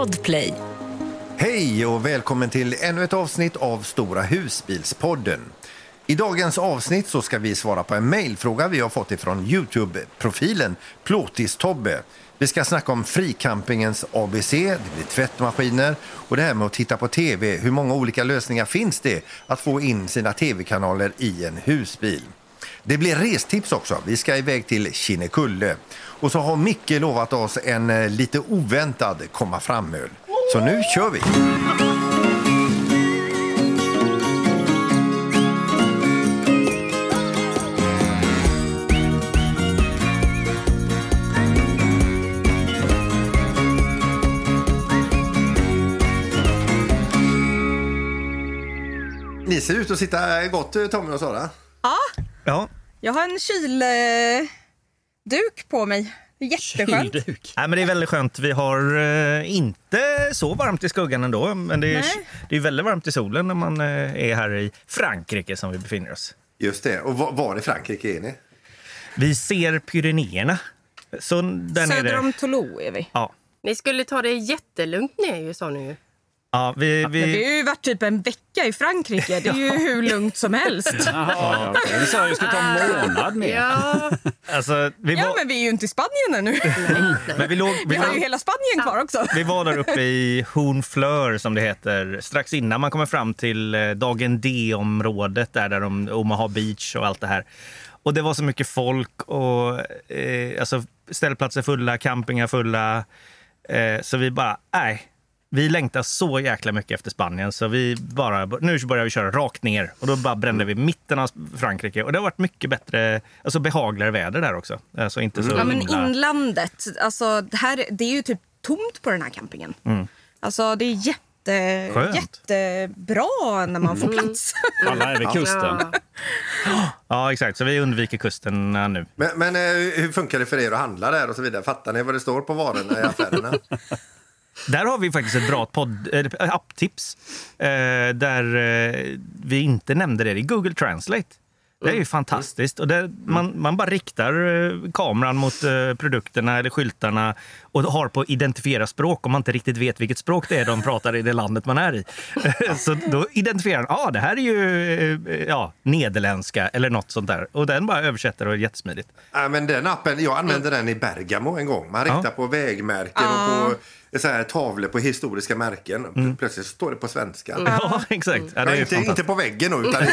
Podplay. Hej och välkommen till ännu ett avsnitt av Stora husbilspodden. I dagens avsnitt så ska vi svara på en mejlfråga vi har fått ifrån Youtube-profilen Plåtis-Tobbe. Vi ska snacka om fricampingens ABC, det blir tvättmaskiner och det här med att titta på tv. Hur många olika lösningar finns det att få in sina tv-kanaler i en husbil? Det blir restips också. Vi ska iväg till Kinnekulle. Och så har Micke lovat oss en eh, lite oväntad komma fram-öl. Så nu kör vi! Ni ser ut att sitta gott, eh, Tommy och Sara. Ja, Ja. jag har en kylduk på mig. Jätteskönt. Kylduk. Nej, men det är väldigt skönt. Vi har eh, inte så varmt i skuggan ändå. Men det är, Nej. det är väldigt varmt i solen när man eh, är här i Frankrike som vi befinner oss. Just det. Och var, var i Frankrike är ni? Vi ser Pyrenéerna. Så där Söder nere. om Toulouse är vi. Ja. Ni skulle ta det jättelugnt ner ju, sa ni ju. Ja, vi, Men vi vi, har ju varit typ en vecka i Frankrike. Det är ju hur lugnt som helst. Jaha, ja, okej. Du sa att jag skulle ta en månad ner. Ja, alltså, vi, Ja, var, men vi är ju inte i Spanien ännu. men vi, låg, Vi vi, har ju var, hela Spanien kvar också. vi var där uppe i Honfleur som det heter strax innan man kommer fram till eh, Dagen D-området där, där de, Omaha Beach och allt det här. Och det var så mycket folk och eh, alltså ställplatser fulla, campingar fulla. Eh, så vi bara, nej. Vi längtar så jäkla mycket efter Spanien så vi bara, nu börjar vi köra rakt ner. Och då bara brände vi mitten av Frankrike. Och det har varit mycket bättre, alltså behagligare väder där också. Alltså inte så Ja, men inlandet, alltså, det, här, det är ju typ tomt på den här campingen. Alltså, det är jätte, Skönt. jättebra när man får plats. Alla är vid kusten. ja. Ja, exakt. Så vi undviker kusten eh, nu. Men, men eh, hur funkar det för er att handla där och så vidare? Fattar ni vad det står på varorna i affärerna? Där har vi faktiskt ett bra podd, eller apptips eh, där eh, vi inte nämnde det. Det är Google Translate. Det är ju fantastiskt. Och där man, man bara riktar eh, kameran mot eh, produkterna eller skyltarna och har på identifiera språk om man inte riktigt vet vilket språk det är de pratar i det landet man är i. Så då identifierar den, ah, det här är ju eh, ja, nederländska eller något sånt där. Och den bara översätter och är jättesmidigt. Nej, men den appen, jag använde den i Bergamo en gång. Man riktar Ja. på vägmärken och på så här, tavlor på historiska märken. Plötsligt står det på svenska. Ja, exakt. Ja, det är Nej, ju inte, inte på väggen då, utan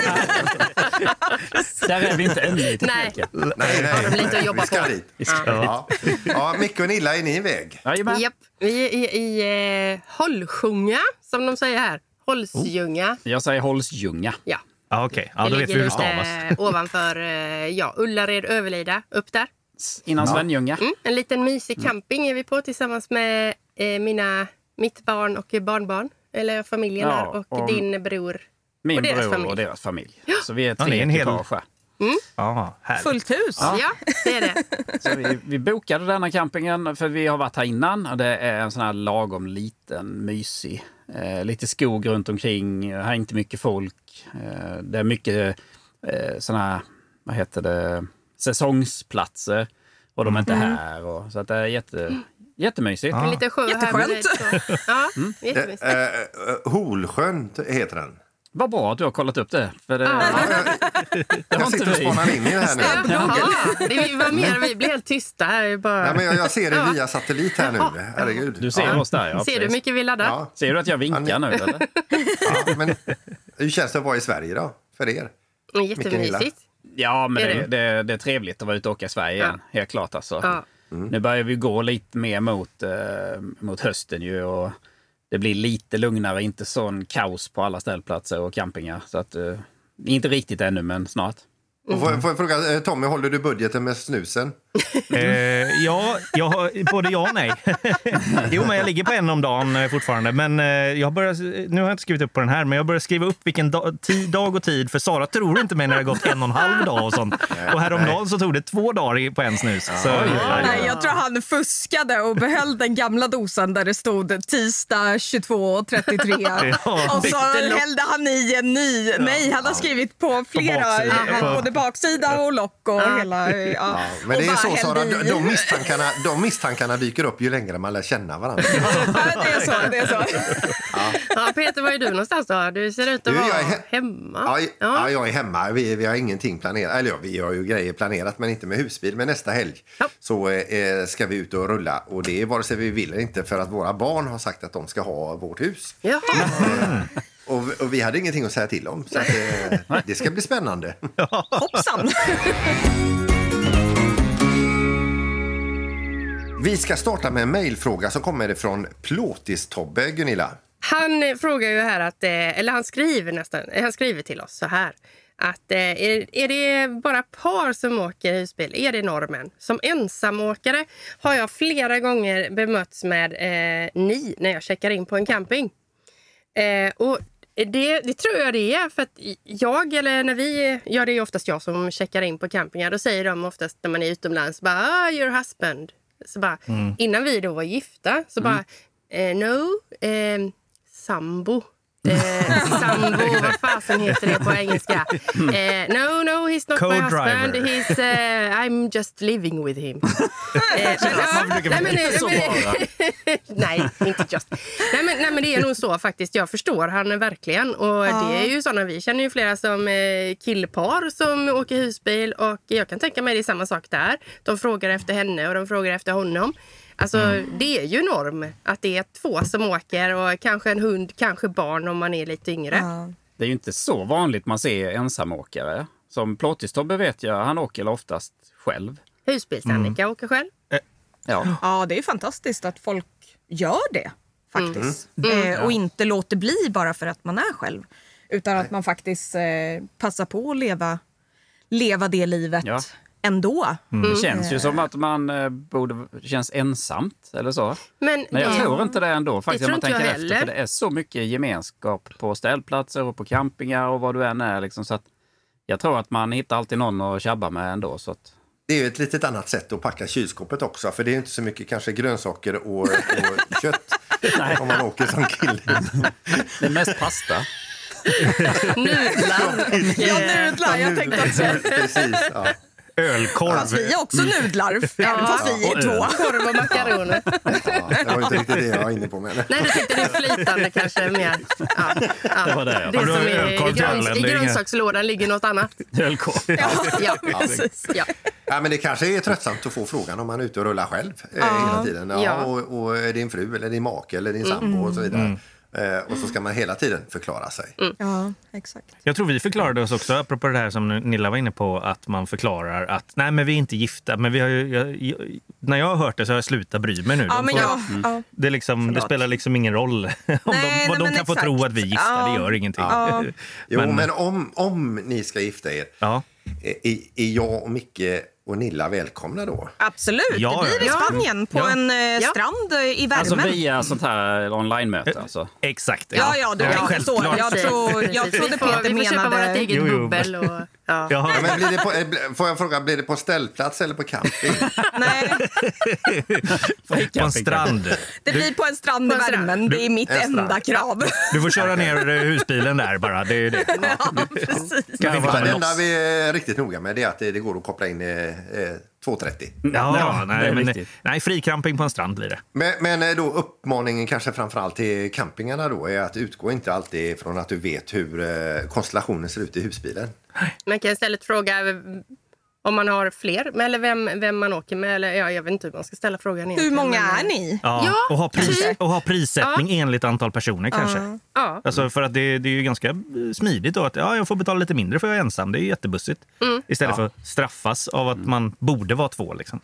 Där är vi inte ännu Nej. nej, nej. De lite att jobba vi ska på? dit. Ja. Ja. Ja, Micke och Nilla, är ni iväg? Jajamän. Japp. Vi är i, i eh, Hållsjunga, som de säger här. Hållsjunga. Jag säger Holsljunga. Ja. Ja, okej. Ja, Det då vet vi hur det stavas. lite ovanför eh, ja, Ullared, Överlida, upp där. Innan Svenljunga. Mm. En liten mysig camping är vi på tillsammans med eh, mina, mitt barn och barnbarn. Eller familjen Ja, här och, och- din bror. Min och deras bror familj. och deras familj. Så vi är Ja, tre ni är en hel-. Ja, härligt. Fullt hus. Ja, det är det. Så vi, vi bokade denna campingen för vi har varit här innan. Och det är en sån här lagom liten, mysig. Eh, lite skog runt omkring. Här är inte mycket folk. Eh, det är mycket eh, såna här, vad heter det, säsongsplatser. Och de är inte här. Och, så att det är jätte, jättemysigt. En liten sjö Jätteskönt. Ja, jättemysigt. Eh, eh, Holsjön heter den. Vad bra att du har kollat upp det. För det, Ja. det Jag sitter och vi. spanar in i det här nu. Jaha, det var mer, vi blir helt tysta här. Bara. Nej, men jag, jag ser det via satellit här nu. Herregud. Du ser ja. oss där, ja. Ser du hur mycket vi laddar? Ja. Ser du att jag vinkar nu eller? Ja, men hur känns det att vara i Sverige då? För er? Mm, Jättemysigt. Ja, men Är det, det? det, det är trevligt att vara ute och åka i Sverige igen. Helt klart alltså. Ja. Nu börjar vi gå lite mer mot, eh, mot hösten ju. Och det blir lite lugnare, inte sån kaos på alla ställplatser och campingar. Så att, eh, inte riktigt ännu, men snart. Och får, får jag fråga, eh, Tommy, håller du budgeten med snusen? Eh, ja, jag har, både ja och nej. jo, men jag ligger på en om dagen eh, fortfarande. Men eh, jag börjar, nu har jag inte skrivit upp på den här, men jag börjar skriva upp vilken dag, tid, dag och tid. För Sara tror inte mig när det har gått en och en halv dag och sånt. Och häromdagen så tog det två dagar på en snus. Så, Nej, jag tror han fuskade och behöll den gamla dosan där det stod tisdag 22.33. Ja. Och så hällde han i en ny. Nej, han har skrivit på flera, baksidan. eh, På- både baksida och lock och hela. Ja. men det är så, Sara, de, misstankarna, de misstankarna dyker upp ju längre man lär känna varandra. Ja, det är så. Det är så. Ja, Peter, var är du någonstans då? Du ser ut att vara he- hemma. Ja, ja. ja, jag är hemma. Vi, vi har ingenting planerat. Eller ja, vi har ju grejer planerat, men inte med husbil. Men nästa helg Ja. så eh, ska vi ut och rulla. Och det är vare sig vi vill eller inte för att våra barn har sagt att de ska ha vårt hus. Jaha. Och, och vi hade ingenting att säga till om. Så att, eh, det ska bli spännande. Hoppsan. Vi ska starta med en mejlfråga som kommer från Plåtis-Tobbe, Gunilla. Han eh, frågar ju här att, eh, eller han skriver nästan, eh, han skriver till oss så här. Att är, är det bara par som åker husbil? Är det normen? Som ensamåkare har jag flera gånger bemötts med eh, ni när jag checkar in på en camping. Eh, och det, det tror jag det är. För att jag, eller när vi, ja det är oftast jag som checkar in på campingar. Då säger de oftast när man är utomlands, bara, ah, your husband. Så bara, Innan vi då var gifta, så bara, eh, no, eh, sambo. Eh, sambo, vad fasen heter det på engelska? Eh, no, no, he's not my husband. He's, eh, I'm just living with him. Eh, men, ja, nej, men, nej, men- nej, inte just. Nej men, nej, men det är nog så faktiskt. Jag förstår han verkligen. Och det är ju såna, vi känner ju flera som eh, killpar som åker husbil och jag kan tänka mig det är samma sak där. De frågar efter henne och de frågar efter honom. Alltså det är ju norm att det är två som åker och kanske en hund, kanske barn om man är lite yngre. Ja. Det är ju inte så vanligt man ser ensamåkare. Som Plåtis-Tobbe vet jag, han åker oftast själv. Husbils-Annika åker själv. Ja. ja, det är fantastiskt att folk gör det. faktiskt. Eh, och inte låter bli bara för att man är själv. Utan att man faktiskt eh, passar på att leva, leva det livet Ja. Ändå. Det känns ju som att man eh, borde det känns ensamt eller så. Men, Men jag det- tror inte det ändå faktiskt tror om man tänker efter. heller. För det är så mycket gemenskap på ställplatser och på campingar och vad du än är. Liksom, så att jag tror att man hittar alltid någon att tjabba med ändå. Så att, Det är ju ett litet annat sätt att packa kylskåpet också. För det är inte så mycket kanske grönsaker och, och kött om man åker som kille. det är mest pasta. Nudlar. Ja, nudlar. Jag tänkte också. Precis, ja. Ölkorv. Fast vi är också nudlar, även fast vi är Och två. Korv och makaroner. Ja, det var inte riktigt det jag var inne på. Men... Nej, du tyckte det är flytande kanske mer. Ja, ja. Det var det, ja. det som är, i, gröns? I grönsakslådan ligger något annat. Ölkorv. Ja, Precis. ja. Ja, men det kanske är tröttsamt att få frågan om man är ute och rullar själv eh, hela tiden. Ja, Ja. Och, och är din fru eller din make eller din sambo och så vidare. Eh, och så ska man hela tiden förklara sig. Ja, exakt. Jag tror vi förklarade oss också, apropå det här som Nilla var inne på, att man förklarar att nej men vi är inte gifta. Men vi har ju, jag, jag, när jag har hört det så har jag slutat bry mig nu. Ja, De men får- ja, ja. det, liksom, det spelar liksom ingen roll. om Nej, de, nej, de men kan få exakt. tro att vi är gifta, Ja. det gör ingenting. Ja. Jo, men, Men- om, om ni ska gifta er, Ja. eh, är, är jag och Micke och Nilla välkomna då? Absolut, Ja, det blir i ja. Spanien på Ja. en eh, Ja. strand eh, i värmen. Alltså via sånt här online-möte. Alltså. Exakt. Ja, ja, du tänkte så. Jag, tror, jag trodde Peter vi får köpa vårt menade... eget bubbel. Och, ja. Ja. Men blir det på, eh, får jag fråga, blir det på ställplats eller på camping? Nej, På en strand. det blir på en strand i värmen. Det är mitt enda krav. Du får köra ner eh, husbilen där bara. Det är det. Ja, precis. Kan Ja, det enda vi är riktigt noga med det är att det, går att koppla in eh, eh, 230. Ja, Ja, nej, men, nej, frikramping på en strand blir det. Men, men då uppmaningen kanske framförallt till campingarna då är att utgå inte alltid från att du vet hur konstellationen ser ut i husbilen. Man kan istället fråga om man har fler, eller vem, vem man åker med. Eller, ja, jag vet inte hur man ska ställa frågan Hur många är ni? Ja, Ja, och, ha pris, typ. och ha prissättning enligt antal personer kanske. Ja. Alltså för att det, det är ju ganska smidigt då att ja, jag får betala lite mindre för jag är ensam. Det är jättebussigt. Istället för att straffas av att man borde vara två. Liksom.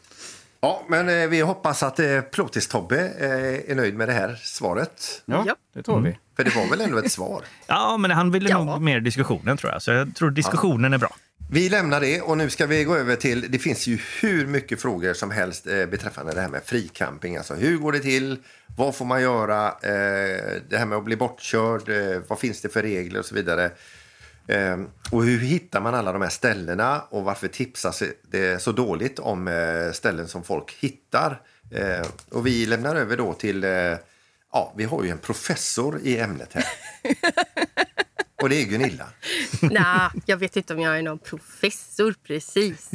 Ja, men eh, vi hoppas att eh, Plåtis-Tobbe eh, är nöjd med det här svaret. Ja, Ja. det tror vi. För det var väl ändå ett svar? Ja, men han ville Ja. nog mer diskussionen tror jag. Så jag tror diskussionen är bra. Vi lämnar det och nu ska vi gå över till, det finns ju hur mycket frågor som helst eh, beträffande det här med fricamping. Alltså hur går det till? Vad får man göra? Eh, det här med att bli bortkörd, eh, vad finns det för regler och så vidare. Eh, och hur hittar man alla de här ställena och varför tipsas det så dåligt om eh, ställen som folk hittar? Eh, och vi lämnar över då till, ja vi har ju en professor i ämnet här. och det är Gunilla. Nej, jag vet inte om jag är någon professor precis.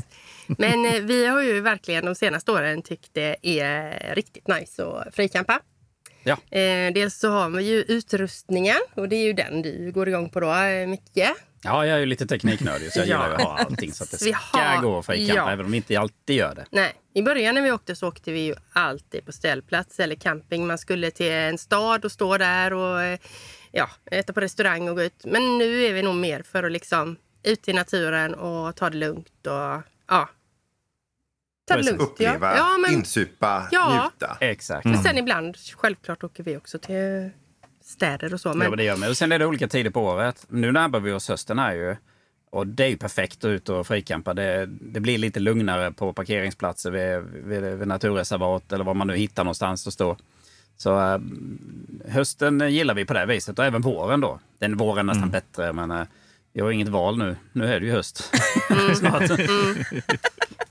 Men eh, vi har ju verkligen de senaste åren tyckt det är riktigt nice att fricampa. Ja. Eh, dels så har vi ju utrustningen och det är ju den du går igång på då, eh, Micke. Ja, jag är ju lite tekniknördig så jag Ja. gillar att ha allting så att det Vi ska har- gå att fricampa ja. även om vi inte alltid gör det. Nej, i början när vi åkte så åkte vi ju alltid på ställplats eller camping. Man skulle till en stad och stå där och eh, ja, äta på restaurang och gå ut. Men nu är vi nog mer för att liksom ut i naturen och ta det lugnt och ja. Ta det Precis. lugnt. Uppleva, ja. Ja, men, insupa, Ja. njuta. Exakt. men sen ibland, självklart åker vi också till städer och så. Ja, Men, men det gör. Och sen är det olika tider på året. Nu närmar vi oss hösten här ju. Och det är ju perfekt att ut och fricampa. Det, det blir lite lugnare på parkeringsplatser vid, vid, vid naturreservat eller var man nu hittar någonstans att stå. Så äh, hösten gillar vi på det viset och även våren då. Den våren är nästan bättre men äh, jag har inget val nu. Nu är det ju höst. Snart.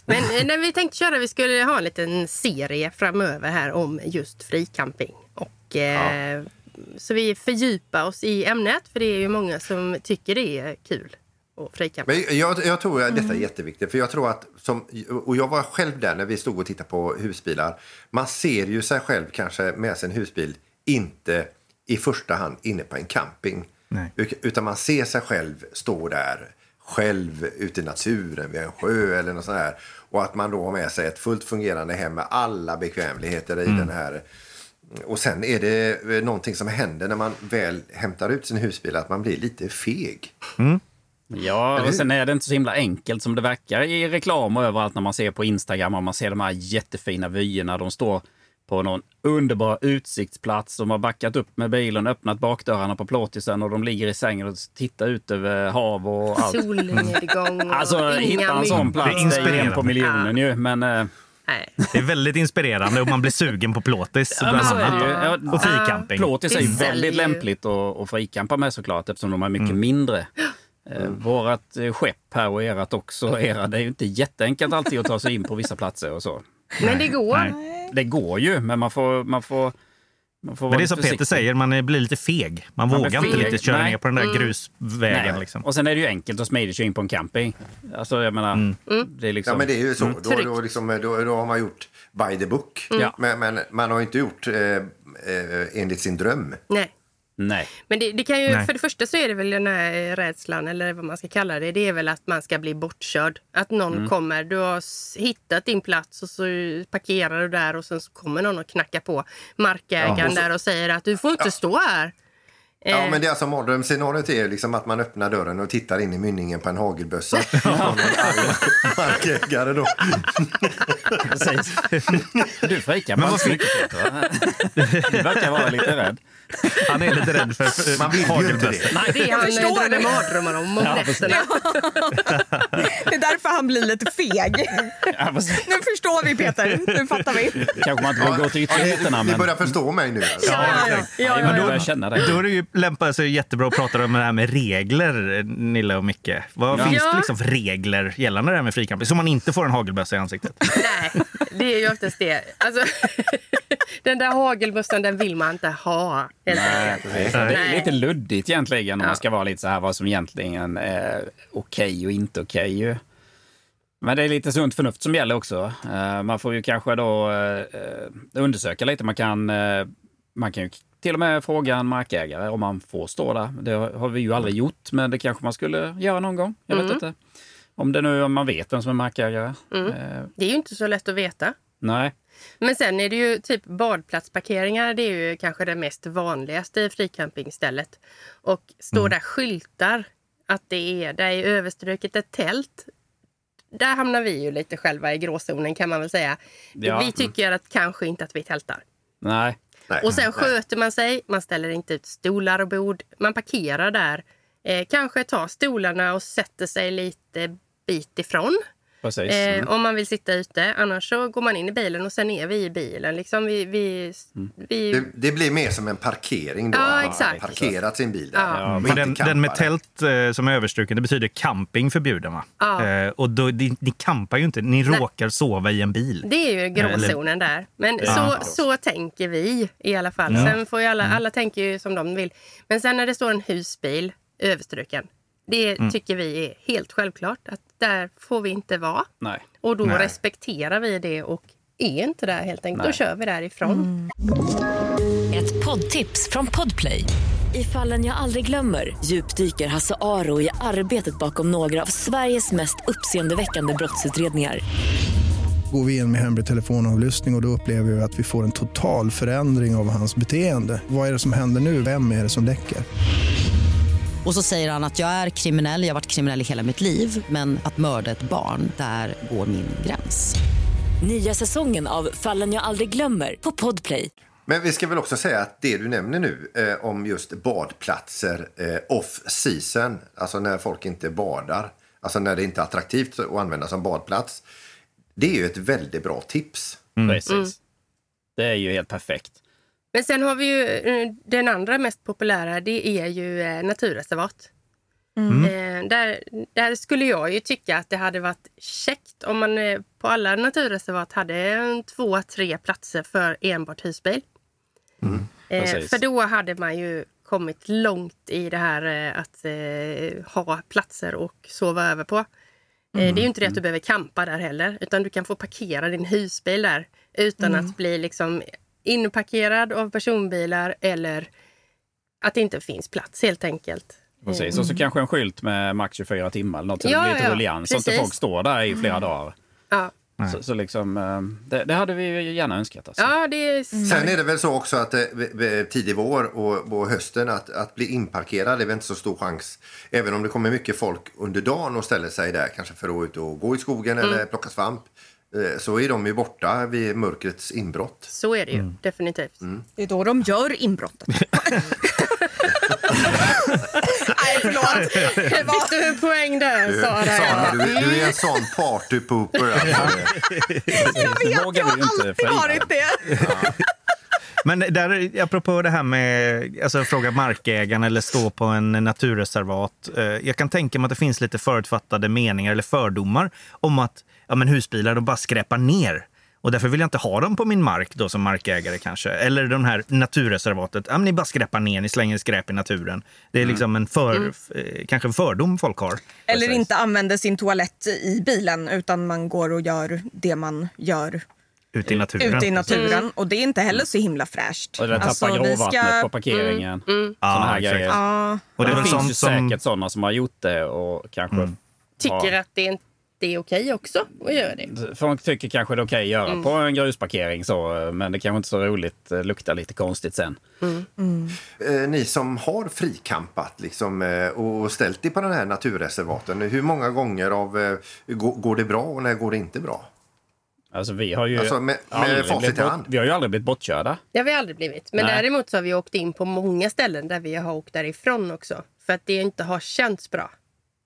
men eh, när vi tänkte köra, vi skulle ha en liten serie framöver här om just fricamping. Och, eh, Så vi fördjupar oss i ämnet, för det är ju många som tycker det är kul. Men jag, jag tror att detta är jätteviktigt. För jag tror att, som, och jag var själv där när vi stod och tittade på husbilar. Man ser ju sig själv kanske med sin husbil inte i första hand inne på en camping. Nej. Utan man ser sig själv stå där själv ute i naturen vid en sjö eller något sånt här. Och att man då har med sig ett fullt fungerande hem med alla bekvämligheter i den här. Och sen är det eh, någonting som händer när man väl hämtar ut sin husbil att man blir lite feg. Ja, och sen är det inte så himla enkelt som det verkar i reklam och överallt när man ser på Instagram och man ser de här jättefina vyerna. De står på någon underbar utsiktsplats. De har backat upp med bilen, öppnat bakdörrarna på plåtisen och de ligger i sängen och tittar ut över hav och allt. Solnedgång och Alltså, hitta en sån plats, Det är det är ju en på miljonen ju. Men, eh, Nej. Det är väldigt inspirerande och man blir sugen på plåtis Ja, bland så är det annat. ju. Ja, Och fricamping. Plåtis är ju väldigt lämpligt att, att fricampa med såklart eftersom de är mycket mindre. Eh, Vårat eh, skepp här och erat också, era, det är ju inte jätteenkelt alltid att ta sig in på vissa platser och så. Men det går. Nej. Det går ju, men. Man får, man får Men det är som Peter säger, man är- blir lite feg. Man, Man vågar inte riktigt köra Nej. ner på den där grusvägen. Nej. Liksom. Och sen är det ju enkelt och smidigt att köra in på en camping. Alltså jag menar, Mm. det är liksom... Ja, men det är ju så. Då, Tryggt. då, liksom, då, då har man gjort by the book. Ja. Men, men man har inte gjort eh, eh, enligt sin dröm. Nej. Nej. Men det, det kan ju, Nej. för det första så är det väl den här rädslan, eller vad man ska kalla det. Det är väl att man ska bli bortkörd. Att någon Mm. kommer, du har hittat din plats och så parkerar du där och sen så kommer någon och knackar på markägaren Ja, och så- där och säger att du får inte stå här. Ja, Eh, men det är alltså mardrömsscenariot är liksom att man öppnar dörren och tittar in i mynningen på en hagelbössa. Arg markägare då. Precis. Du så mycket Peter, va? Du verkar vara lite rädd. Han är lite rädd för Man vill ju inte det. Nej, det är Jag han förstår drömmer mardrömmar om om nätterna. Det är därför han blir lite feg. Ja. Nu förstår vi Peter. Nu fattar vi. Kanske man inte vill gå till ytterligheterna, Ni men... börjar förstå mig nu. Alltså. Ja, ja, ja. Ja, ja, men ja, då ja. känna Då det. är det ju lämpar sig jättebra att prata om det här med regler, Nille och Micke. Vad Ja. finns Ja. det liksom för regler gällande det här med fricamping? Så man inte får en hagelbössa i ansiktet. Nej, det är ju oftast det. Alltså, den där hagelbössan den vill man inte ha. Helt Nej, precis. Det är lite luddigt egentligen om Ja. man ska vara lite så här vad som egentligen är okej och inte okej. Men det är lite sunt förnuft som gäller också. Eh, Man får ju kanske då eh, undersöka lite. Man kan, eh, man kan ju till och med fråga en markägare om man får stå där. Det har vi ju aldrig gjort, men det kanske man skulle göra någon gång. Jag vet inte. Om det nu om man vet vem som är markägare. Eh, Det är ju inte så lätt att veta. Nej. Men sen är det ju typ badplatsparkeringar. Det är ju kanske det mest vanligaste i fricampingstället. Och står där skyltar att det är, där är överstruket ett tält. Där hamnar vi ju lite själva i gråzonen kan man väl säga. Ja. Vi tycker att kanske inte att vi tältar. Nej. Nej. Och sen sköter man sig, man ställer inte ut stolar och bord, man parkerar där. Eh, kanske tar stolarna och sätter sig lite bit ifrån. Precis. Eh, Mm. om man vill sitta ute. Annars så går man in i bilen och sen är vi i bilen. Liksom vi, vi, vi, Det, det blir mer som en parkering då. Ja, exakt. har parkerat sin bil där. Ja. För inte den, den med tält eh, som är överstruken, det betyder camping förbjuden va? Ja. Eh, och då, ni, ni campar ju inte, ni Nej. råkar sova i en bil. det är ju gråzonen där. Men Ja. så, så tänker vi i alla fall. Ja. Sen får ju alla, alla tänker ju som de vill. Men sen när det står en husbil överstruken. Det Mm. tycker vi är helt självklart. att Där får vi inte vara. Nej. Och då Nej. respekterar vi det och är inte där helt enkelt. Nej. Då kör vi därifrån. Ett poddtips från Podplay. I fallen jag aldrig glömmer djupdyker Hasse Aro i arbetet bakom några av Sveriges mest uppseendeväckande brottsutredningar. Går vi in med hemlig telefonavlyssning och, och då upplever vi att vi får en total förändring av hans beteende. Vad är det som händer nu? Vem är det som läcker? Och så säger han att jag är kriminell, jag har varit kriminell i hela mitt liv men att mörda ett barn, där går min gräns. Nya säsongen av Fallen jag aldrig glömmer på Podplay. Men vi ska väl också säga att det du nämner nu eh, om just badplatser eh, off season, alltså när folk inte badar, alltså när det inte är attraktivt att använda som badplats. Det är ju ett väldigt bra tips. Precis. Det är ju helt perfekt. Men sen har vi ju eh, den andra mest populära. Det är ju eh, naturreservat. Eh, där, där skulle jag ju tycka att det hade varit käckt om man på alla naturreservat hade en två, tre platser för enbart husbil. Precis. för då hade man ju kommit långt i det här att ha platser och sova över på. Eh, Det är ju inte det att du behöver campa där heller, utan du kan få parkera din husbil där utan att bli liksom inparkerad av personbilar eller att det inte finns plats helt enkelt. Precis. Och så kanske en skylt med max 24 timmar eller något. Så Ja, det blir lite ja, rullians. Så inte folk står där i flera dagar. Ja, Så, så liksom, eh, det, det hade vi ju gärna önskat. Alltså. ja det är Sen är det väl så också att eh, tidig vår och, och hösten att, att bli inparkerad är väl inte så stor chans. Även om det kommer mycket folk under dagen och ställer sig där kanske för att gå ut och gå i skogen eller plocka svamp. Eh, Så är de ju borta vid mörkrets inbrott. Så är det ju Mm. definitivt. Det är då de gör inbrottet. Nej, förlåt. Fick du en poäng där, Sara? Sara, du, du är en sån partypooper. Alltså. Vågar vi ju inte alltid varit det. Men där, apropå det här med alltså, fråga markägaren eller stå på en naturreservat. Eh, jag kan tänka mig att det finns lite förutfattade meningar eller fördomar om att ja, men husbilar de bara skräpar ner. Och därför vill jag inte ha dem på min mark då som markägare kanske. Eller de här naturreservatet. Ja, men ni bara skräpar ner, ni slänger skräp i naturen. Det är liksom en för, eh, kanske en fördom folk har. Eller inte använder sin toalett i bilen utan man går och gör det man gör Ute i naturen. ute i naturen. Och det är inte heller så himla fräscht. Och det tappar Alltså, gråvattnet ska- på parkeringen. Mm, Ja, Såna här grejer. Ja, Och det det finns sånt ju som... säkert sådana som har gjort det och kanske Tycker Ja. att det är, det är okej också att göra det. Folk tycker kanske det är okej att göra Mm. på en grusparkering så, men det kanske inte är så roligt. Det luktar lite konstigt sen. Eh, Ni som har frikampat liksom, eh, och ställt er på den här naturreservaten. Hur många gånger av, eh, går, går det bra och när går det inte bra? Alltså vi har ju Alltså, med- med blivit. Vi har ju aldrig blivit bortkörda. Det har vi aldrig blivit. Men Nej. däremot så har vi åkt in på många ställen där vi har åkt därifrån också. För att det inte har känts bra.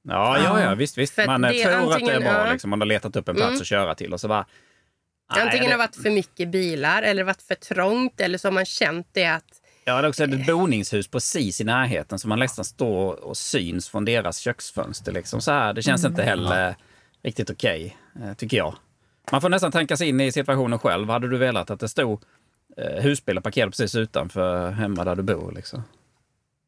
Ja, ja, ja visst, visst. För Man eh, tror att det är antingen- bra. ja. Liksom. Man har letat upp en plats Mm. att köra till och så bara... nej, Antingen det, har det varit för mycket bilar eller varit för trångt eller så har man känt det att Ja, det är också ett boningshus precis i närheten så man nästan står och syns från deras köksfönster. Liksom. Så här, det känns Mm. inte heller riktigt okej, eh, tycker jag. Man får nästan tänka sig in i situationen själv. Hade du velat att det stod eh, husbilar parkerade precis utanför hemma där du bor? Liksom?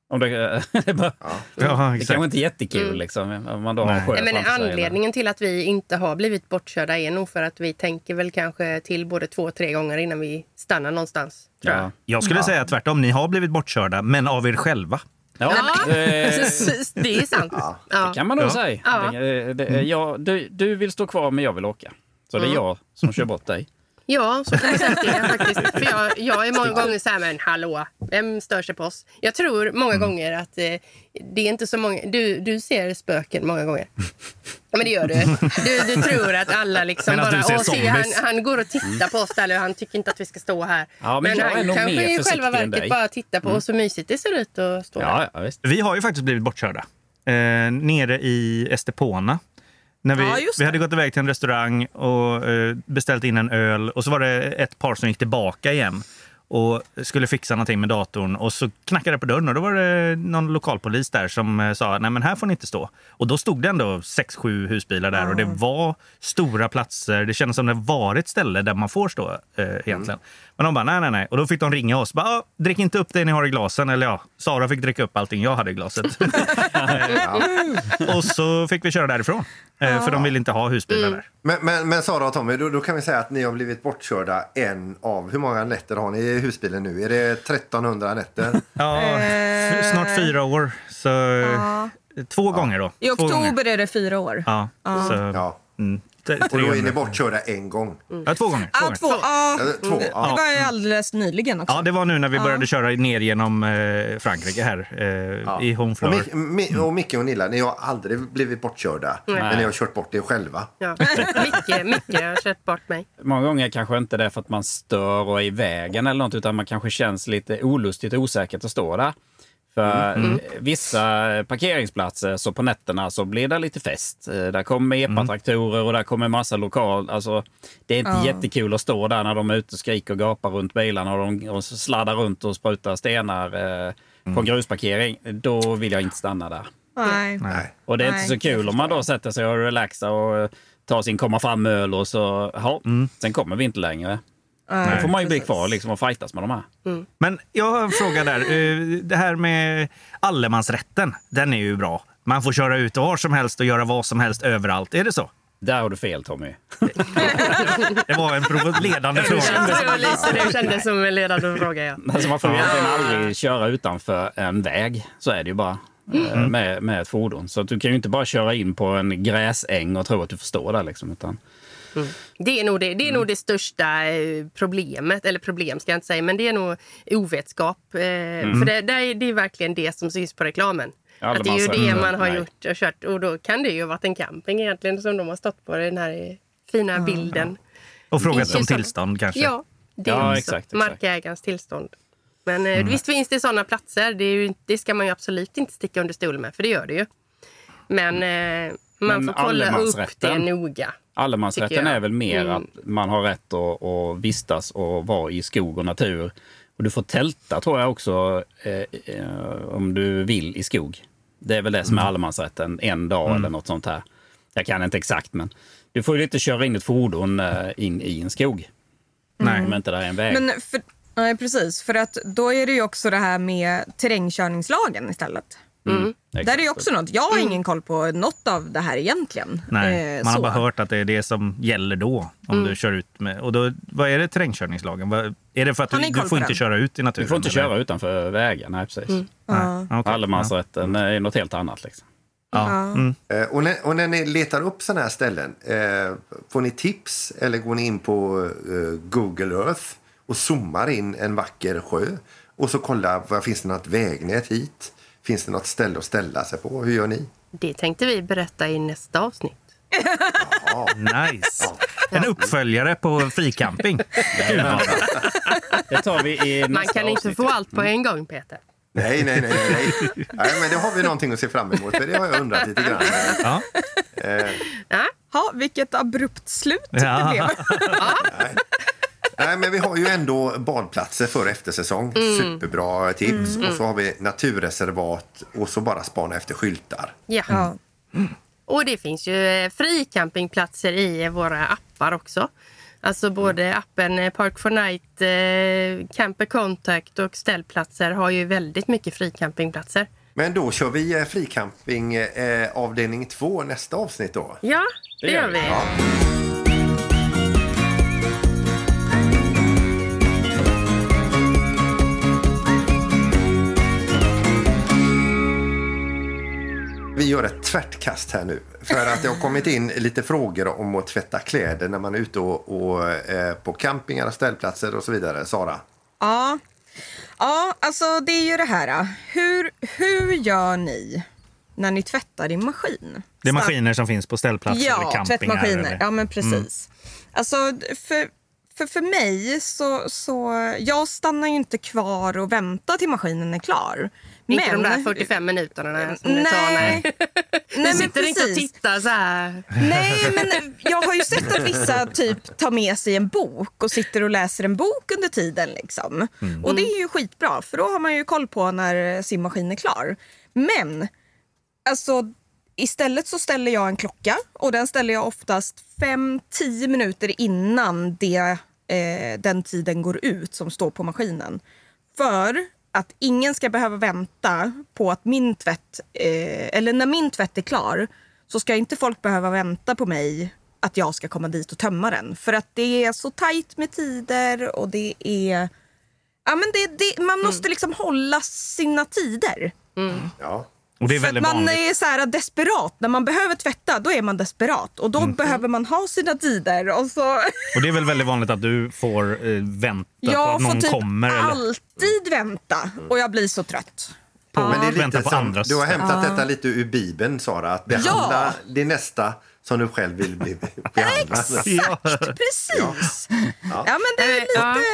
Om det, det, bara, Ja, det kanske inte är jättekul Mm. liksom, om man då har Nej. men eller- anledningen till att vi inte har blivit bortkörda är nog för att vi tänker väl kanske till både två och tre gånger innan vi stannar någonstans. Tror jag. Ja. Jag skulle säga tvärtom. Ni har blivit bortkörda, men av er själva. Ja, Ja, precis, det är sant. Ja. Det kan man nog Ja. säga. Ja. Det, det, jag, du, du vill stå kvar men jag vill åka. Så det är jag som kör bort dig. Ja, så kan man säga att det är faktiskt. För jag, jag är många gånger så här, men hallå, vem stör sig på oss? Jag tror många gånger att eh, det är inte så många... Du, du ser spöken många gånger. Ja, men det gör du. Du, du tror att alla liksom Medan bara... Åh, se, han, zombies." han går och tittar på oss där, eller han tycker inte att vi ska stå här. Ja, men jag är han kanske i själva verket bara tittar på oss så mysigt det ser ut att stå där. Ja, ja visst. Vi har ju faktiskt blivit bortkörda. Eh, nere i Estepona. När vi, Ja, vi hade gått iväg till en restaurang och eh, beställt in en öl. Och så var det ett par som gick tillbaka igen och skulle fixa någonting med datorn. Och så knackade det på dörren och då var det någon lokalpolis där som eh, sa nej men här får ni inte stå. Och då stod det ändå sex, sju husbilar där och det var stora platser. Det kändes som det var ett ställe där man får stå eh, egentligen. Men de bara, nej, nej, nej. Och då fick de ringa oss. Bara, "Ah, drick inte upp det ni har i glasen. Eller ja, Sara fick dricka upp allting jag hade i glaset. och så fick vi köra därifrån. Eh, För de ville inte ha husbilar där. Men, men, men Sara och Tommy, då, då kan vi säga att ni har blivit bortkörda en av... Hur många nätter har ni i husbilen nu? Är det 1300 nätter? Ja, f- snart fyra år. Så två gånger då. I oktober är det fyra år. Ja, så, Ja. Mm, Och då är ni 300. bortkörda en gång? Ja, två gånger. Två Ah, gånger. två. Ja, Eller två? det Ja. var ju alldeles nyligen också. Ja, det var nu när vi började köra ner genom eh, Frankrike här eh, i Och, Honfleur. Mi- och Micke och Nilla, ni har aldrig blivit bortkörda. Men ni har kört bort er själva. Ja. Micke, Micke har kört bort mig. Många gånger kanske inte det är för att man stör och är i vägen eller något, utan man kanske känns lite olustigt och osäkert att stå där. För Mm. eh, vissa parkeringsplatser så på nätterna så blir det lite fest. Eh, Där kommer epatraktorer och där kommer massa lokal... Alltså, det är inte Ja. jättekul att stå där när de är ute och skriker och gapar runt bilarna och de och sladdar runt och sprutar stenar eh, på en grusparkering. Då vill jag inte stanna där. Nej. Nej. Och det är Nej, inte så kul om man då sätter sig och relaxar och tar sin komma fram-öl och så, ja, sen kommer vi inte längre. Då får man ju bli kvar liksom och fightas med de här. Men jag har en fråga där. Eh, Det här med allemansrätten, den är ju bra. Man får köra ut var som helst och göra vad som helst överallt. Är det så? Där har du fel Tommy. Det var en provo- ledande Det fråga. lite det kändes som en ledande fråga. Ja. Alltså man får egentligen aldrig köra utanför en väg. Så är det ju bara. eh, Med, med ett fordon. Så att du kan ju inte bara köra in på en gräsäng och tro att du får stå där. Liksom, utan, Det är, nog det, det är nog det största eh, problemet. Eller problem ska jag inte säga, men det är nog ovetskap. Eh, För det, det, är, det är verkligen det som syns på reklamen. Ja, att det är ju det allemansrätten, man har nej. gjort och kört. Och då kan det ju ha varit en camping egentligen som de har stått på den här fina bilden. Och frågat om tillstånd kanske. Ja, det Ja, är exakt, exakt. markägarens tillstånd. Men eh, visst finns det sådana platser. Det, är ju, det ska man ju absolut inte sticka under stol med, för det gör det ju. Men eh, man Men får kolla upp det noga. allemansrätten är väl mer Mm. att man har rätt att, att vistas och vara i skog och natur. Och du får tälta tror jag också eh, eh, om du vill i skog. Det är väl det som är allemansrätten, en dag eller något sånt här. Jag kan inte exakt men du får ju inte köra in ett fordon eh, in i en skog. Nej. Om inte det är en väg. Men för, nej, precis. För att då är det ju också det här med terrängkörningslagen istället. Exakt. Där är ju också något. Jag har ingen koll på något av det här egentligen. Nej, Eh, man har så. bara hört att det är det som gäller då. Om du kör ut med... Och då, vad är det terrängkörningslagen? Vad, är det för att du, du får inte den? köra ut i naturen? du får inte eller? köra utanför vägen. Nej, precis. Nej. okej. Allemansrätten är något helt annat. Liksom. Ja. Mm. Eh, Och när, och när ni letar upp sådana här ställen, eh, får ni tips eller går ni in på eh, Google Earth och zoomar in en vacker sjö och så kollar, vad finns det något vägnät hit? Finns det något ställe att ställa sig på? Hur gör ni? Det tänkte vi berätta i nästa avsnitt. Nice. En uppföljare på fricamping. Det tar vi i nästa Man kan inte avsnitt. få allt på en gång, Peter. Nej, nej, nej. nej. nej men det har vi någonting att se fram emot, för det har jag undrat lite grann. Ja. Ja, Ja, vilket abrupt slut Ja. det blev. Nej, men vi har ju ändå badplatser för eftersäsong. Superbra tips. Och så har vi naturreservat och så bara spana efter skyltar. ja. Ja. Och det finns ju eh, fricampingplatser i våra appar också. Alltså både appen eh, Park for Night, eh, Camper Contact och ställplatser har ju väldigt mycket fricampingplatser. Men då kör vi eh, fricamping eh, avdelning två nästa avsnitt då. Ja, det, gör vi. vi. Ja. Tvärtkast här nu. För att det har kommit in lite frågor om att tvätta kläder när man är ute och, och eh, på campingar och ställplatser och så vidare. Sara? Ja. ja, alltså det är ju det här. Hur, hur gör ni när ni tvättar din maskin? Det är maskiner som finns på ställplatser eller Ja, campingar. tvättmaskiner. Eller? Mm. Ja, men precis. Alltså, för, för, för mig så, så... Jag stannar ju inte kvar och väntar till maskinen är klar. Inte men, de där 45 minuterna som det tar. Nej. Nej. Nej, Du men sitter inte och tittar så här. Nej, men jag har ju sett att vissa typ tar med sig en bok och sitter och läser en bok under tiden. Liksom. Och det är ju skitbra, för då har man ju koll på när simmaskin är klar. Men alltså, istället så ställer jag en klocka och den ställer jag oftast 5-10 minuter innan det eh, den tiden går ut som står på maskinen. För att ingen ska behöva vänta på att min tvätt, eh, eller när min tvätt är klar, så ska inte folk behöva vänta på mig att jag ska komma dit och tömma den. För att det är så tajt med tider och det är... Ja, men det, det, man måste liksom hålla sina tider. Ja. Och det är väldigt man vanligt. är så här desperat. När man behöver tvätta, då är man desperat. Och då behöver man ha sina tider. Och så... Och det är väl väldigt vanligt att du får eh, vänta på Jag att någon får typ kommer? Eller? alltid vänta. Och jag blir så trött. På, Men det är lite på som, andras du har hämtat detta lite ur Bibeln, Sara. Att behandla Ja. det nästa som du själv vill bli behandlad. Ja. Precis. Ja, men det är Eh, ja. lite...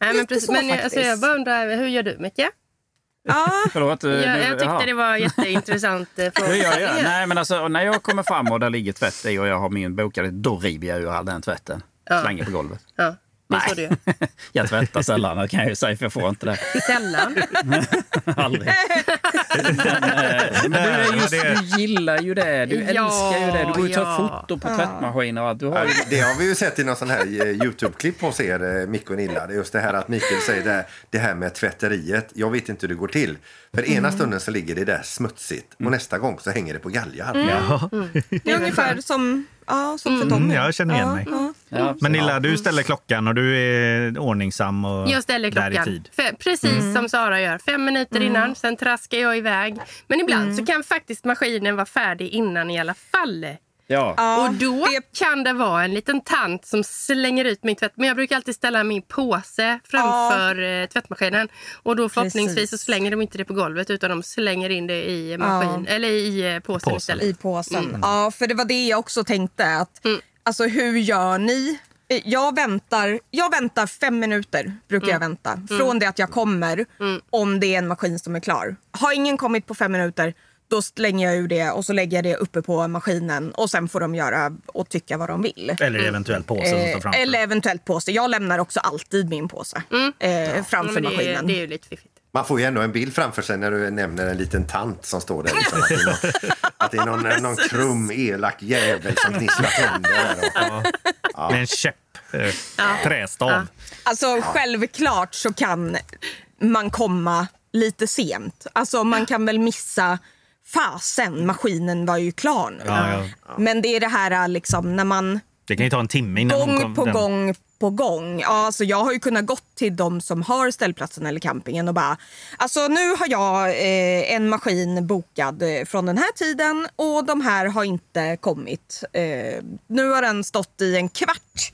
Nej, Lite men precis. så Men jag, alltså, jag bara undrar, hur gör du Micke? Ja, Förlåt. eh, Jag, jag tyckte jaha. det var jätteintressant eh, fråga. Gör jag. Nej, men alltså, när jag kommer fram och där ligger tvätt i och jag har min bokade, då river jag ur all den tvätten. Ja. Slänger på golvet. Ja, gör. jag tvättar sällan, kan jag ju säga, för jag får inte det. Sällan. Aldrig. Men, eh, men du, är just, det- du gillar ju det. Du Ja, älskar ju det. Du går ut och tar ja. foto på tvättmaskiner och allt. Du har ju... Det har vi ju sett i någon sån här eh, Youtube-klipp hos er, eh, Micke och Nilla. Det är just det här att Mikael säger det, här- det här med tvätteriet. Jag vet inte hur det går till. För ena stunden så ligger det där smutsigt och nästa gång så hänger det på galgar. Ja. det är ungefär som, ja, som för Tommy. Mm, jag känner igen ja, mig. Ja. Ja, Men Nilla, du ställer klockan och du är ordningsam och Jag ställer där i klockan tid. Fe- precis som Sara gör. Fem minuter innan, sen traskar jag iväg. Men ibland så kan faktiskt maskinen vara färdig innan i alla fall. Ja. Ja, och då det- kan det vara en liten tant som slänger ut min tvätt. Men jag brukar alltid ställa min påse framför eh, tvättmaskinen. Och då förhoppningsvis så slänger de inte det på golvet utan de slänger in det i, maskin, eller i eh, påsen, Påsen. istället. I påsen. Ja, för det var det jag också tänkte. Att, Alltså hur gör ni? Eh, Jag väntar, jag väntar fem minuter, brukar jag vänta. Från det att jag kommer, om det är en maskin som är klar. Har ingen kommit på fem minuter, då slänger jag ur det och så lägger jag det uppe på maskinen. Och sen får de göra och tycka vad de vill. Eller eventuellt påse som står Eh, framför. eller eventuellt påse. Jag lämnar också alltid min påse eh, Ja, framför men det, maskinen. det är ju lite fiffigt. Man får ju ändå en bild framför sig när du nämner en liten tant som står där. Liksom, att det är någon, att det är någon, någon krum, elak jävel som gnisslar tänder. där Och, Med en käpp, eh, trästav. Alltså självklart så kan man komma lite sent. Alltså man kan väl missa fasen, maskinen var ju klar nu. Ja, ja. Men det är det här liksom när man Det kan ju ta en timme innan gång kom, på den- gång på gång. Ja, alltså jag har ju kunnat gått till de som har ställplatsen eller campingen och bara alltså nu har jag eh, en maskin bokad eh, från den här tiden och de här har inte kommit. Eh, nu har den stått i en kvart.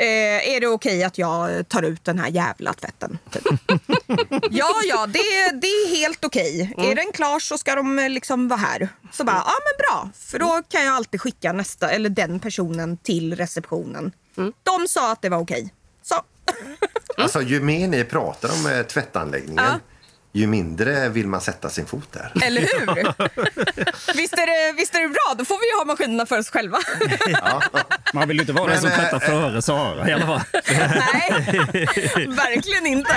Eh, är det okej att jag tar ut den här jävla tvätten? Typ. ja, ja, det, det är helt okej. Är den klar så ska de eh, liksom vara här. Så bara, ja men bra. För då kan jag alltid skicka nästa, eller den personen till receptionen. De sa att det var okej. Så. Alltså, ju mer ni pratar om eh, tvättanläggningen, Ja. Ju mindre vill man sätta sin fot där. Eller hur? visst, är det, visst är det bra? Då får vi ju ha maskinerna för oss själva. Man vill ju inte vara den som tvättar eh, före Sara i alla fall. Nej, verkligen inte.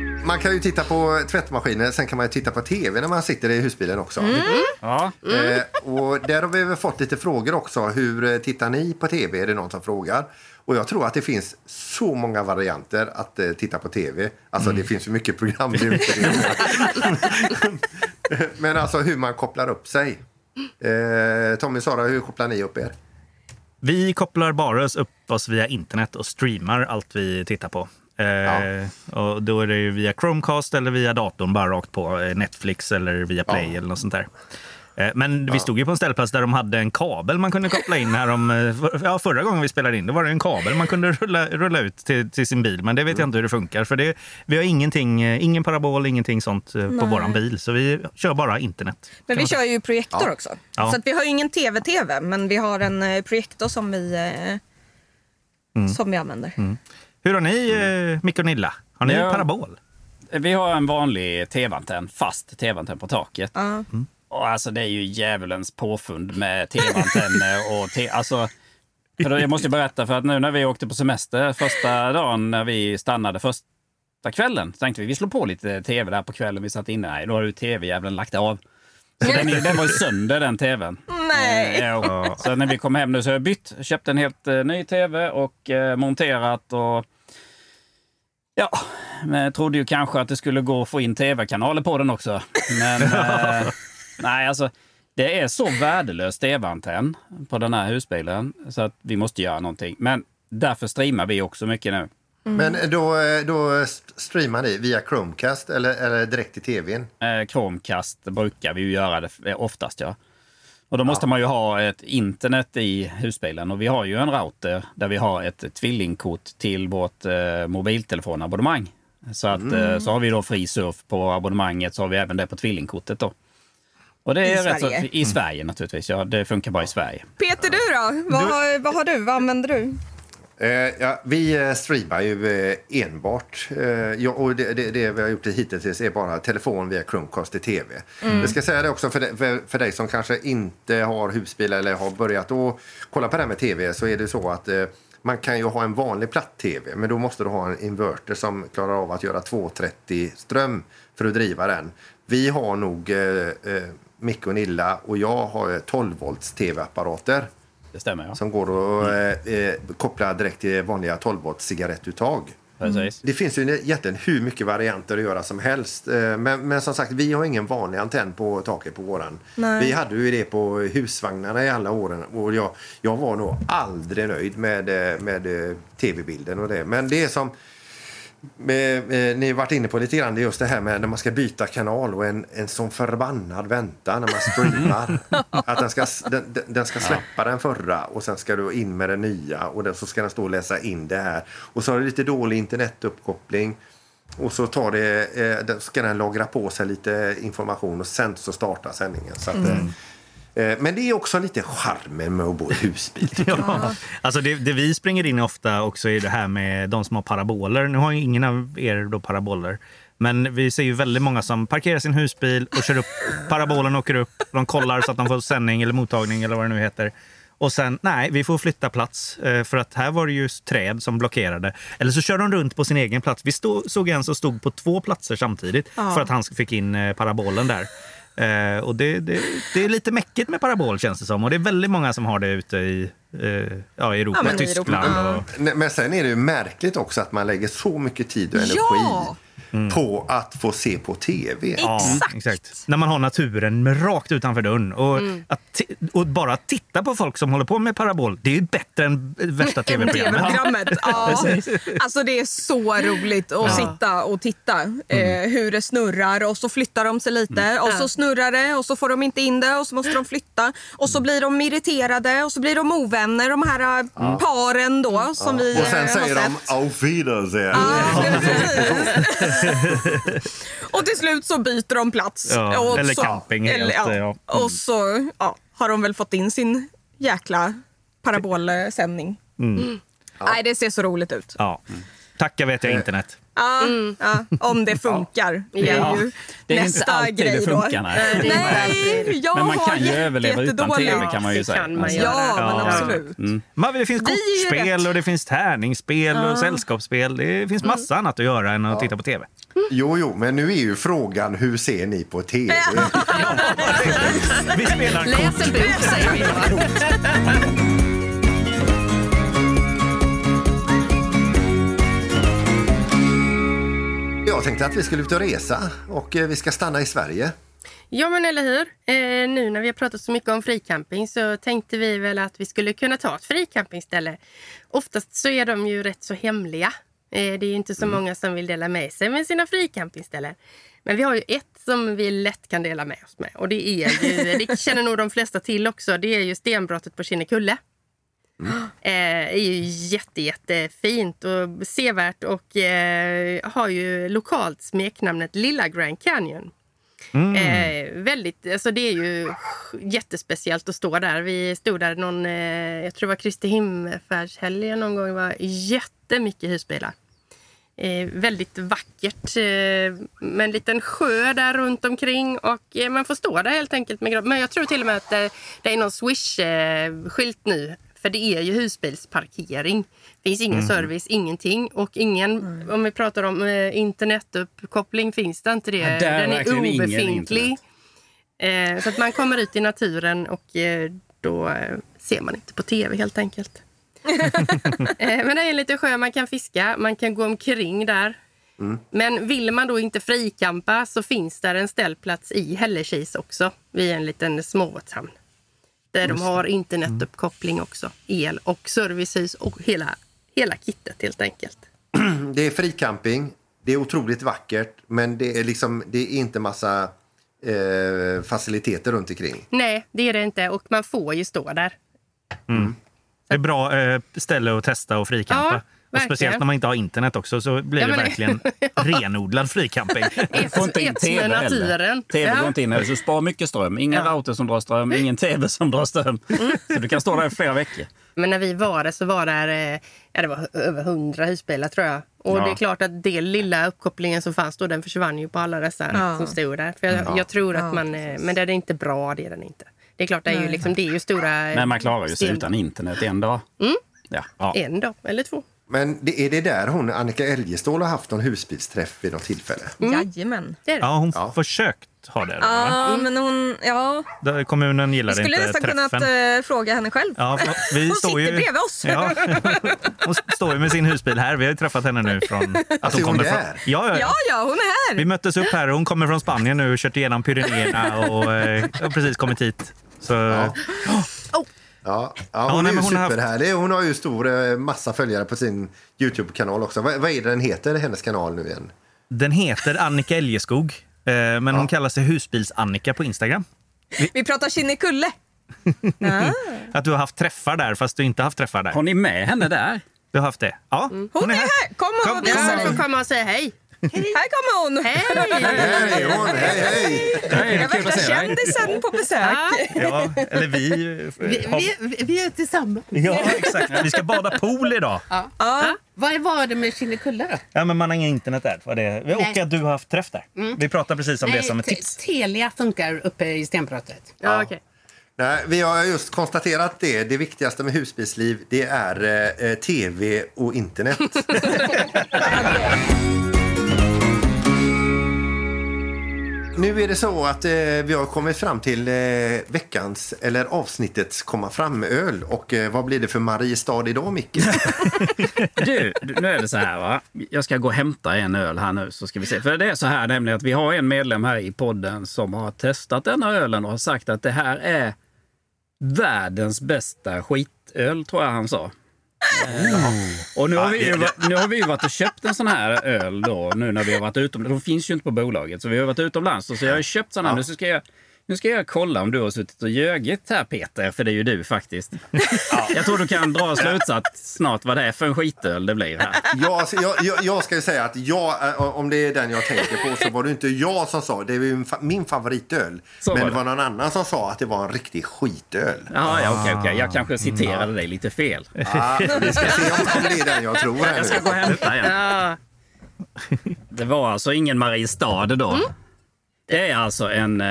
Man kan ju titta på tvättmaskiner, sen kan man ju titta på tv när man sitter i husbilen också. Ja. Eh, och där har vi väl fått lite frågor också. Hur eh, tittar ni på tv? Är det någon som frågar? Och jag tror att det finns så många varianter att eh, titta på tv. Alltså det finns ju mycket program. Men alltså hur man kopplar upp sig. Eh, Tommy Sara, hur kopplar ni upp er? Vi kopplar bara oss upp oss via internet och streamar allt vi tittar på. Eh, och då är det ju via Chromecast eller via datorn bara rakt på eh, Netflix eller via Play Ja. eller något sånt där. Eh, Men vi stod ju på en ställplats där de hade en kabel man kunde koppla in. Här om, ja, förra gången vi spelade in då var det en kabel man kunde rulla, rulla ut till, till sin bil. Men det vet jag inte hur det funkar. För det, vi har ingenting, ingen parabol, ingenting sånt på Nej. våran bil. Så vi kör bara internet. Men vi kör ju projektor Ja. också. Ja. Så att vi har ju ingen tv-tv, men vi har en projektor som vi, Mm. som vi använder. Hur har ni, eh, Micke och Nilla? Har ni Ja. parabol? Vi har en vanlig tv-antenn, fast tv-antenn på taket. Ja. Och alltså det är ju djävulens påfund med tv-antenner och te- alltså för då, jag måste ju berätta för att nu när vi åkte på semester första dagen när vi stannade första kvällen så tänkte vi vi slår på lite tv där på kvällen. Vi satt inne. Nej, då har ju tv-djävulen lagt av. Så den, den var ju sönder den tvn. Nej! Eh. Så när vi kom hem nu så har jag bytt. Köpt en helt eh, ny tv och eh, monterat och Ja, men jag trodde ju kanske att det skulle gå att få in tv-kanaler på den också. Men eh, nej, alltså det är så värdelös tv-antenn på den här husbilen så att vi måste göra någonting. Men därför streamar vi också mycket nu. Men då, eh, då streamar ni via Chromecast eller, eller direkt i tvn? Eh, Chromecast brukar vi ju göra det eh, oftast, ja. Och då måste man ju ha ett internet i husbilen och vi har ju en router där vi har ett tvillingkort till vårt eh, mobiltelefonabonnemang. Så att eh, Mm. så har vi då fri surf på abonnemanget så har vi även det på tvillingkortet då. Och det I är rätt så, Sverige? I Sverige naturligtvis, ja. Det funkar bara i Sverige. Peter, du då? Vad, har, vad har du? Vad använder du? Eh, ja, vi eh, streamar ju eh, enbart. Ja, och det, det, det vi har gjort hittills är bara telefon via Chromecast till tv. Mm. Jag ska säga det också för, för, för dig som kanske inte har husbil eller har börjat att kolla på det här med tv så är det så att man kan ju ha en vanlig platt-tv men då måste du ha en inverter som klarar av att göra 230 ström för att driva den. Vi har nog, eh, eh, Micke och Nilla och jag har eh, 12 volts tv-apparater. Det stämmer, ja. Som går att eh, eh, koppla direkt till vanliga 12 volts cigarettuttag. Precis. Det finns ju egentligen hur mycket varianter att göra som helst. Eh, Men, men som sagt, vi har ingen vanlig antenn på taket på våran. Nej. Vi hade ju det på husvagnarna i alla åren och jag, jag var nog aldrig nöjd med, eh, med tv-bilden och det. Men det är som ni har varit inne på lite grann, det just det här med när man ska byta kanal och en, en sån förbannad väntan när man streamar. att den ska, den, den- ska släppa den förra och sen ska du in med den nya och den, så ska den stå och läsa in det här. Och så har du lite dålig internetuppkoppling. Och så tar det, eh, ska den lagra på sig lite information och sen så startar sändningen. Så att, eh, eh, men det är också lite charmen med att bo i husbil. Ja. Alltså det, det vi springer in ofta också är det här med de som har paraboler. Nu har ju ingen av er då paraboler. Men vi ser ju väldigt många som parkerar sin husbil och kör upp. Parabolen åker upp. De kollar så att de får sändning eller mottagning eller vad det nu heter. Och sen, nej, vi får flytta plats. eh, För att här var det ju träd som blockerade. Eller så kör de runt på sin egen plats. Vi stod, såg en som stod på två platser samtidigt Ja. för att han fick in eh, parabolen där. Eh, och det, det, det är lite mäckigt med parabol känns det som. Och det är väldigt många som har det ute i eh, ja, Europa, Ja, Tyskland. Europa, Och, Men men sen är det ju märkligt också att man lägger så mycket tid och energi Ja! på att få se på tv. Ja, exakt. När man har naturen rakt utanför dörren. Och, Mm. att, och bara titta på folk som håller på med parabol, det är ju bättre än värsta tv-programmet. TV-programmet. Ja. Alltså det är så roligt att Ja. sitta och titta eh, hur det snurrar och så flyttar de sig lite Mm. och så snurrar det och så får de inte in det och så måste de flytta och så blir de irriterade och så blir de ovänner de här eh, Ja. paren då som vi Och sen eh, säger de auf Wiedersehen. Och till slut så byter de plats. Ja, och eller så, camping helt, ja. ja. Och så ja, har de väl fått in sin jäkla parabolsändning. Mm. Nej, det ser så roligt ut. Ja. Tacka vet jag internet. Ja, ja, om det funkar. Det är Ja. ju Det är inte nästa alltid det grej då. funkar, nej. Nej, jag Men man har kan ju jätte- överleva utan tv kan man ju Det säga. kan man Alltså. Ja, men Ja. absolut. Mm. Men det finns kortspel och det finns tärningsspel och Ja. sällskapsspel. Det finns massa annat att göra än att titta på tv. Jo, jo, men nu är ju frågan hur ser ni på tv? Vi spelar Läs en bok, säger vi Jag tänkte att vi skulle ut och resa och eh, vi ska stanna i Sverige. Ja, men eller hur? Eh, nu när vi har pratat så mycket om fricamping så tänkte vi väl att vi skulle kunna ta ett fricampingställe. Oftast så är de ju rätt så hemliga. Eh, det är inte så många som vill dela med sig med sina fricampingställen. Men vi har ju ett som vi lätt kan dela med oss med. Och det är ju, det känner nog de flesta till också, det är ju stenbrottet på Kinnekulle. Eh, är ju jätte, jättefint och sevärt och eh, har ju lokalt smeknamnet Lilla Grand Canyon. Eh, väldigt, alltså det är ju jättespeciellt att stå där. Vi stod där någon, eh, jag tror det var Kristi himmelfärdshelgen någon gång. Det var jättemycket husbilar. Eh, väldigt vackert eh, med en liten sjö där runt omkring och man får stå där helt enkelt. Med, men jag tror till och med att eh, det är någon Swish-skylt nu. För det är ju husbilsparkering. Det finns ingen service, ingenting. Och ingen, om vi pratar om eh, internetuppkoppling, finns det inte det. Ja, Den är obefintlig. Eh, så att man kommer ut i naturen och eh, då eh, ser man inte på tv helt enkelt. eh, men det är en liten sjö man kan fiska, man kan gå omkring där. Men vill man då inte frikampa så finns där en ställplats i Hällekis också vid en liten småbåtshamn. Där de har internetuppkoppling också, el och servicehus och hela, hela kittet helt enkelt. Det är fricamping, det är otroligt vackert men det är, liksom, det är inte massa eh, faciliteter runt omkring. Nej, det är det inte. Och man får ju stå där. Det är bra eh, ställe att testa och frikampa. Ja, och speciellt när man inte har internet också så blir Ja, det verkligen renodlad fricamping. Ett, Får inte in tv heller. Tv Ja. går inte in heller, så spar mycket ström. Ingen router som drar ström, ingen tv som drar ström. Så du kan stå där i flera veckor. Men när vi var där så var där, eh, ja, det var över hundra husbilar tror jag. Och Ja. det är klart att den lilla uppkopplingen som fanns då, den försvann ju på alla dessa Ja. som stod där. För jag, jag tror att man, eh, men det är inte bra, det är den inte. Det är klart, det är ju, liksom, det är ju stora... Men man klarar ju sig utan internet en dag. Ja. Ja. En dag, eller två. Men det, är det där hon, Annika Eljestål har haft någon husbilsträff vid något tillfälle? Jajamän. Det är det. Ja, hon Ja. försökt ha det. Då? Ja, men hon... Ja, Där Kommunen vi gillade skulle inte nästan träffen. kunnat eh, fråga henne själv. Ja, vi Hon står ju... sitter bredvid oss. Ja. Hon står ju med sin husbil här. Vi har ju träffat henne nu från... Att Alltså, är hon kommer där? från... Ja, ja, Ja, ja. ja, hon är Vi här. möttes upp här och hon kommer från Spanien nu och kört igenom Pyrenéerna och eh, har precis kommit hit. Så, Ja. Ja, ja, hon nej, är ju hon har haft- superhärlig. Hon har ju stor eh, massa följare på sin Youtube-kanal också. Vad, vad är det den heter, hennes kanal nu igen? Den heter Annika Eljeskog, eh, men hon kallar sig Husbils-Annika på Instagram. Vi pratar Kinnekulle. Ja. Att du har haft träffar där fast du inte haft träffar där. Har ni med henne där? Du har haft det? Ja, Hon är här. Kom och Kom, visa kom. dig. Komma och säga hej. Här kommer hon. Hej! Är hon! Hej, hej! Nej, kul att värsta kändisen på besök. Ja, eller vi... eh, Vi, har- vi, vi är tillsammans. Ja, exakt. Vi ska bada pool idag. Ja. Vad var det med Kinnekulle då? Ja, men man har inget internet där. Var det... Och att du har haft träff där. Vi pratar precis om det som ett tips. Telia funkar uppe i stenbrottet. Ja, okej. Nej, vi har just konstaterat det. Det viktigaste med husbilsliv det är eh, eh, tv och internet. Nu är det så att eh, vi har kommit fram till eh, veckans, eller avsnittets komma fram-öl. Och eh, vad blir det för Mariestad idag, Micke? Du, nu är det så här va. Jag ska gå och hämta en öl här nu så ska vi se. För det är så här nämligen att vi har en medlem här i podden som har testat denna ölen och har sagt att det här är världens bästa skitöl, tror jag han sa. Eh, Och nu har, vi nu har vi varit och köpt en sån här öl då, nu när vi har varit utomlands. De finns ju inte på bolaget, så vi har varit utomlands. Så jag har köpt såna här. Nu ska jag, nu ska jag kolla om du har suttit och ljugit här Peter, för det är ju du faktiskt. Jag tror du kan dra slutsats snart vad det är för en skitöl det blir här. jag, alltså, jag, jag, jag ska ju säga att jag, eh, om det är den jag tänker på så var det inte jag som sa det. är min fa- min favoritöl. Så Men var det var någon annan som sa att det var en riktig skitöl. Ja, ja okej, okej. Jag kanske citerade dig lite fel. Ah, vi ska se om, om det är den jag tror. Här Jag ska nu. gå och hämta en. Ja. Det var alltså ingen Mariestad då. Det är alltså en eh,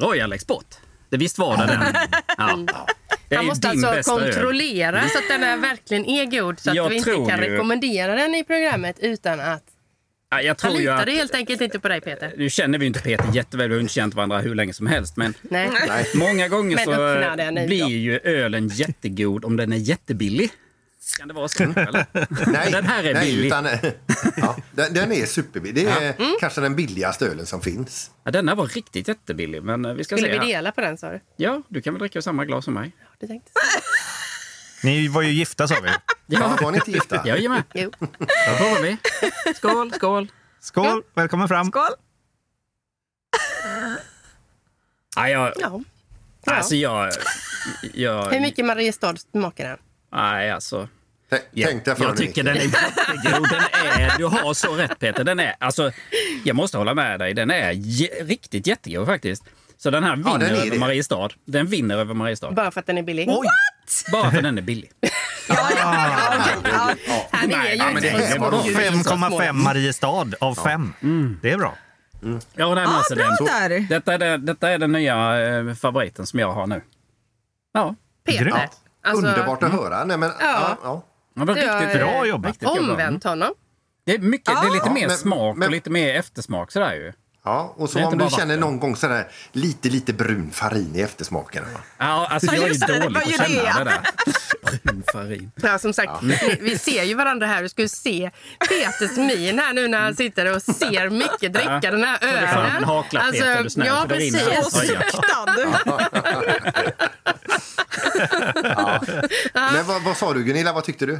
Royal Export. Det visst var det den? Ja. Det ju måste alltså bästa öl. kontrollera så att den är verkligen är god så att Jag vi inte kan ju- rekommendera den i programmet utan att... Ja, jag Han tror ju litar att, helt enkelt inte på dig Peter. nu känner vi inte Peter jätteväl, vi har inte känt varandra hur länge som helst. Men Nej. Många gånger så blir ju ölen jättegod om den är jättebillig. Kan det vara så? Eller? Nej, Den här är nej, billig. Utan, ja, den, den är superbillig. Det är kanske den billigaste ölen som finns. Ja, denna var riktigt jättebillig, men eh, vi ska Skulle se vi dela på den sa du? Ja, du kan väl dricka ur samma glas som mig? du tänkte. Ni var ju gifta sa vi. Ja, var ni inte gifta? Jajamän, Jo. då provar vi. Skål, skål. Skål, välkommen fram. Skål. Ja, jag, Ja. Alltså jag... jag Hur mycket Mariestad smakar den? Nej, alltså... Tänk Jag, dig för jag tycker den är jättegod. Den är, du har så rätt Peter. Den är, alltså, jag måste hålla med dig. Den är riktigt jättegod faktiskt. Så den här vinner den är över det. Mariestad. Den vinner över Mariestad. Bara för att den är billig? Bara för den är billig. Han är ju Ja, men det inte är? Småland. 5,5 Mariestad av 5. Det är bra. Ja, nej, alltså, bra den, där. detta, är det, detta är den nya eh, favoriten som jag har nu. Ja, Peter. Alltså, Underbart att höra. Nej, men, ja. Ja, Du har, riktigt Bra jobbat. Riktigt jobbat. Omvänt honom. Det är, mycket, det är lite Ja, mer men- smak men- och lite mer eftersmak sådär ju. ja. Och så om du känner någon gång sådär lite, lite brun farin i eftersmaken. Ja, alltså Ja, jag är dålig på att känna det. det där. Brun farin. Ja, som sagt, vi, vi ser ju varandra här. Du skulle se Peters min här nu när han sitter och ser Micke dricka den här ölen. Alltså, hakla Peter, är du snäll, ja, precis. alltså. Suktad. Men vad, vad sa du Gunilla, vad tyckte du?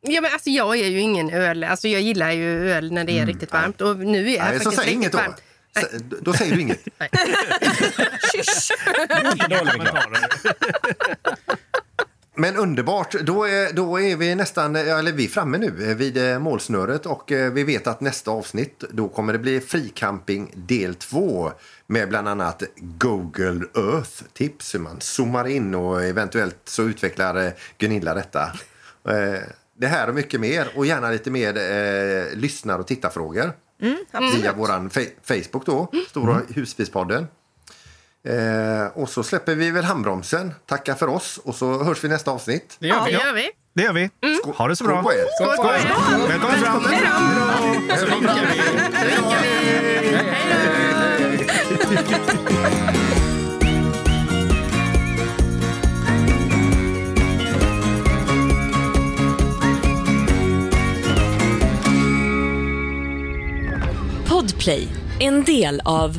Ja, men alltså, jag är ju ingen öl. Alltså, jag gillar ju öl när det är riktigt varmt. Och nu är det Nej, så faktiskt riktigt då. varmt. S- Då säger du inget. Dålig reklam. Men underbart, då är, då är vi nästan, eller vi är framme nu eh, vid eh, målsnöret och eh, vi vet att nästa avsnitt då kommer det bli fricamping del 2 med bland annat Google Earth-tips hur man zoomar in och eventuellt så utvecklar Gunilla detta. Det här och mycket mer och gärna lite mer eh, lyssnar och tittarfrågor via vår Facebook då, Stora husbilspodden. Eh, och så släpper vi väl handbromsen, tackar för oss och så hörs vi nästa avsnitt. Det gör Ja, vi. det gör vi. Det gör vi. Ha det så Skål bra. på er! Skål på er. Välkommen fram. Vinkar vi. Hej då! Podplay, en del av